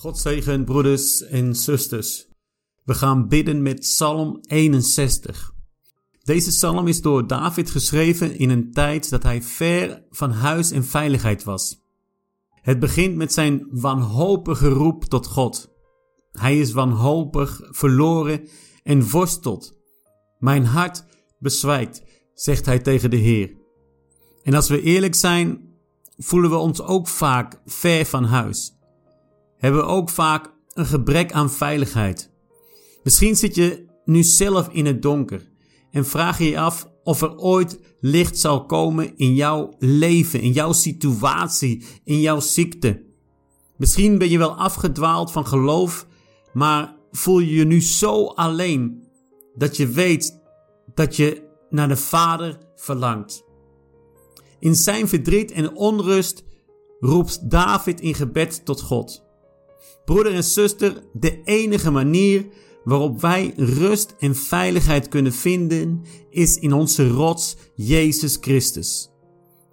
God zegen, broeders en zusters. We gaan bidden met Psalm 61. Deze psalm is door David geschreven in een tijd dat hij ver van huis en veiligheid was. Het begint met zijn wanhopige roep tot God. Hij is wanhopig, verloren en worstelt. Mijn hart bezwijkt, zegt hij tegen de Heer. En als we eerlijk zijn, voelen we ons ook vaak ver van huis hebben ook vaak een gebrek aan veiligheid. Misschien zit je nu zelf in het donker en vraag je je af of er ooit licht zal komen in jouw leven, in jouw situatie, in jouw ziekte. Misschien ben je wel afgedwaald van geloof, maar voel je je nu zo alleen dat je weet dat je naar de Vader verlangt. In zijn verdriet en onrust roept David in gebed tot God. Broeder en zuster, de enige manier waarop wij rust en veiligheid kunnen vinden is in onze rots Jezus Christus.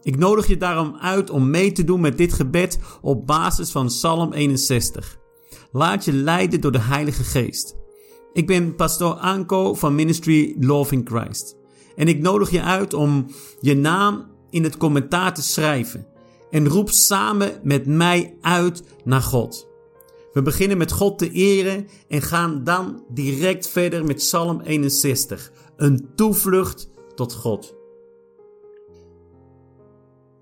Ik nodig je daarom uit om mee te doen met dit gebed op basis van Psalm 61. Laat je leiden door de Heilige Geest. Ik ben pastoor Anko van Ministry Loving Christ. En ik nodig je uit om je naam in het commentaar te schrijven. En roep samen met mij uit naar God. We beginnen met God te eren en gaan dan direct verder met Psalm 61. Een toevlucht tot God.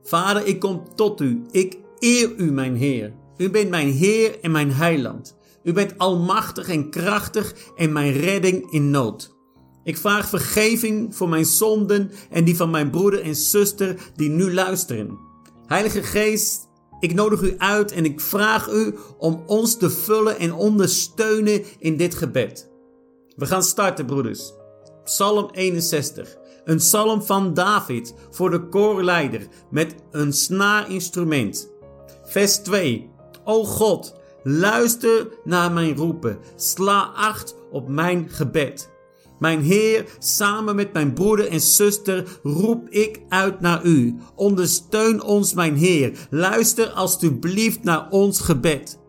Vader, ik kom tot u. Ik eer u, mijn Heer. U bent mijn Heer en mijn heiland. U bent almachtig en krachtig en mijn redding in nood. Ik vraag vergeving voor mijn zonden en die van mijn broeder en zuster die nu luisteren. Heilige Geest, ik nodig u uit en ik vraag u om ons te vullen en ondersteunen in dit gebed. We gaan starten, broeders. Psalm 61. Een psalm van David voor de koorleider met een snaarinstrument. Vers 2. O God, luister naar mijn roepen. Sla acht op mijn gebed. Mijn Heer, samen met mijn broeder en zuster roep ik uit naar u. Ondersteun ons, mijn Heer. Luister alstublieft naar ons gebed.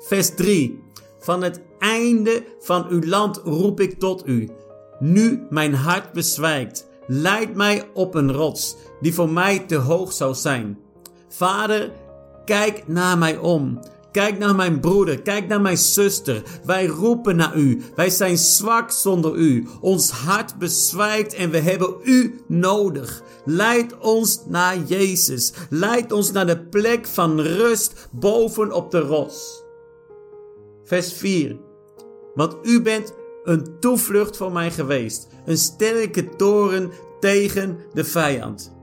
Vers 3. Van het einde van uw land roep ik tot u. Nu mijn hart bezwijkt. Leid mij op een rots die voor mij te hoog zou zijn. Vader, kijk naar mij om. Kijk naar mijn broeder, kijk naar mijn zuster. Wij roepen naar u. Wij zijn zwak zonder u. Ons hart bezwijkt en we hebben u nodig. Leid ons naar Jezus. Leid ons naar de plek van rust boven op de rots. Vers 4. Want u bent een toevlucht voor mij geweest. Een sterke toren tegen de vijand.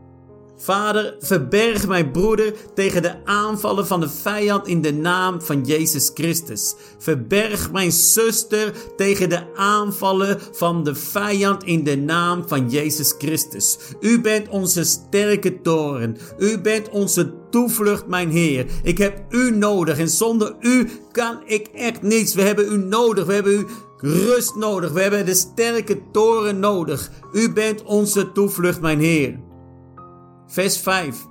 Vader, verberg mijn broeder tegen de aanvallen van de vijand in de naam van Jezus Christus. Verberg mijn zuster tegen de aanvallen van de vijand in de naam van Jezus Christus. U bent onze sterke toren. U bent onze toevlucht, mijn Heer. Ik heb u nodig en zonder u kan ik echt niets. We hebben u nodig. We hebben u rust nodig. We hebben de sterke toren nodig. U bent onze toevlucht, mijn Heer. Vers 5.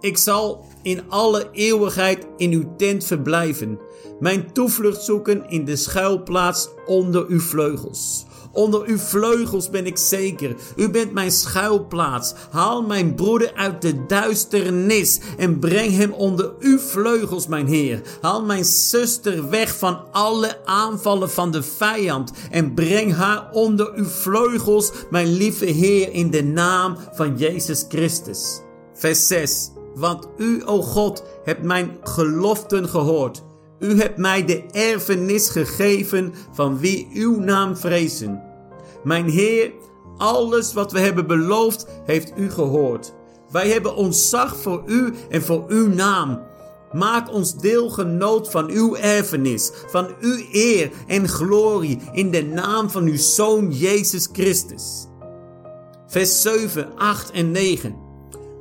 Ik zal in alle eeuwigheid in uw tent verblijven, mijn toevlucht zoeken in de schuilplaats onder uw vleugels. Onder uw vleugels ben ik zeker. U bent mijn schuilplaats. Haal mijn broeder uit de duisternis en breng hem onder uw vleugels, mijn Heer. Haal mijn zuster weg van alle aanvallen van de vijand en breng haar onder uw vleugels, mijn lieve Heer, in de naam van Jezus Christus. Vers 6. Want u, o God, hebt mijn geloften gehoord. U hebt mij de erfenis gegeven van wie uw naam vrezen. Mijn Heer, alles wat we hebben beloofd, heeft u gehoord. Wij hebben ontzag voor u en voor uw naam. Maak ons deelgenoot van uw erfenis, van uw eer en glorie in de naam van uw Zoon Jezus Christus. Vers 7, 8 en 9.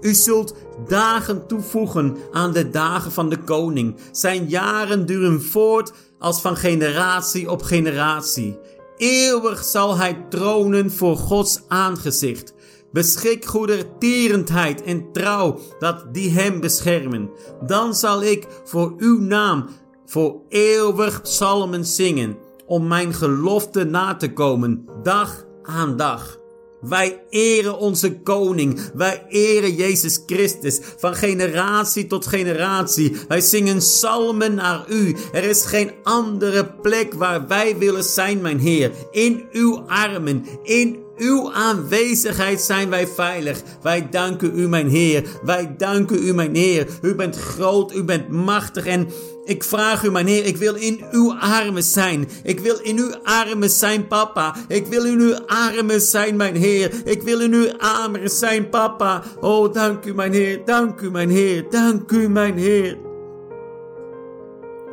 U zult dagen toevoegen aan de dagen van de koning. Zijn jaren duren voort als van generatie op generatie. Eeuwig zal hij tronen voor Gods aangezicht. Beschik goedertierendheid en trouw dat die hem beschermen. Dan zal ik voor uw naam voor eeuwig psalmen zingen, om mijn gelofte na te komen, dag aan dag. Wij eren onze koning. Wij eren Jezus Christus van generatie tot generatie. Wij zingen psalmen naar u. Er is geen andere plek waar wij willen zijn, mijn Heer. In uw armen, in uw aanwezigheid zijn wij veilig. Wij danken u, mijn Heer. Wij danken u, mijn Heer. U bent groot, u bent machtig en ik vraag u, mijn Heer, ik wil in uw armen zijn. Ik wil in uw armen zijn, papa. Ik wil in uw armen zijn, mijn Heer. Ik wil in uw armen zijn, papa. Oh, dank u, mijn Heer. Dank u, mijn Heer. Dank u, mijn Heer.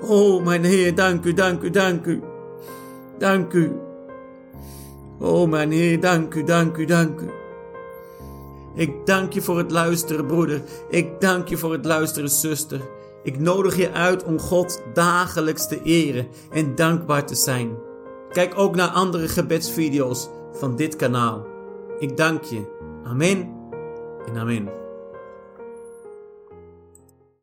Oh, mijn Heer, dank u, dank u, dank u. Dank u. Oh, mijn Heer, dank u, dank u, dank u. Ik dank je voor het luisteren, broeder. Ik dank je voor het luisteren, zuster. Ik nodig je uit om God dagelijks te eren en dankbaar te zijn. Kijk ook naar andere gebedsvideo's van dit kanaal. Ik dank je. Amen en amen.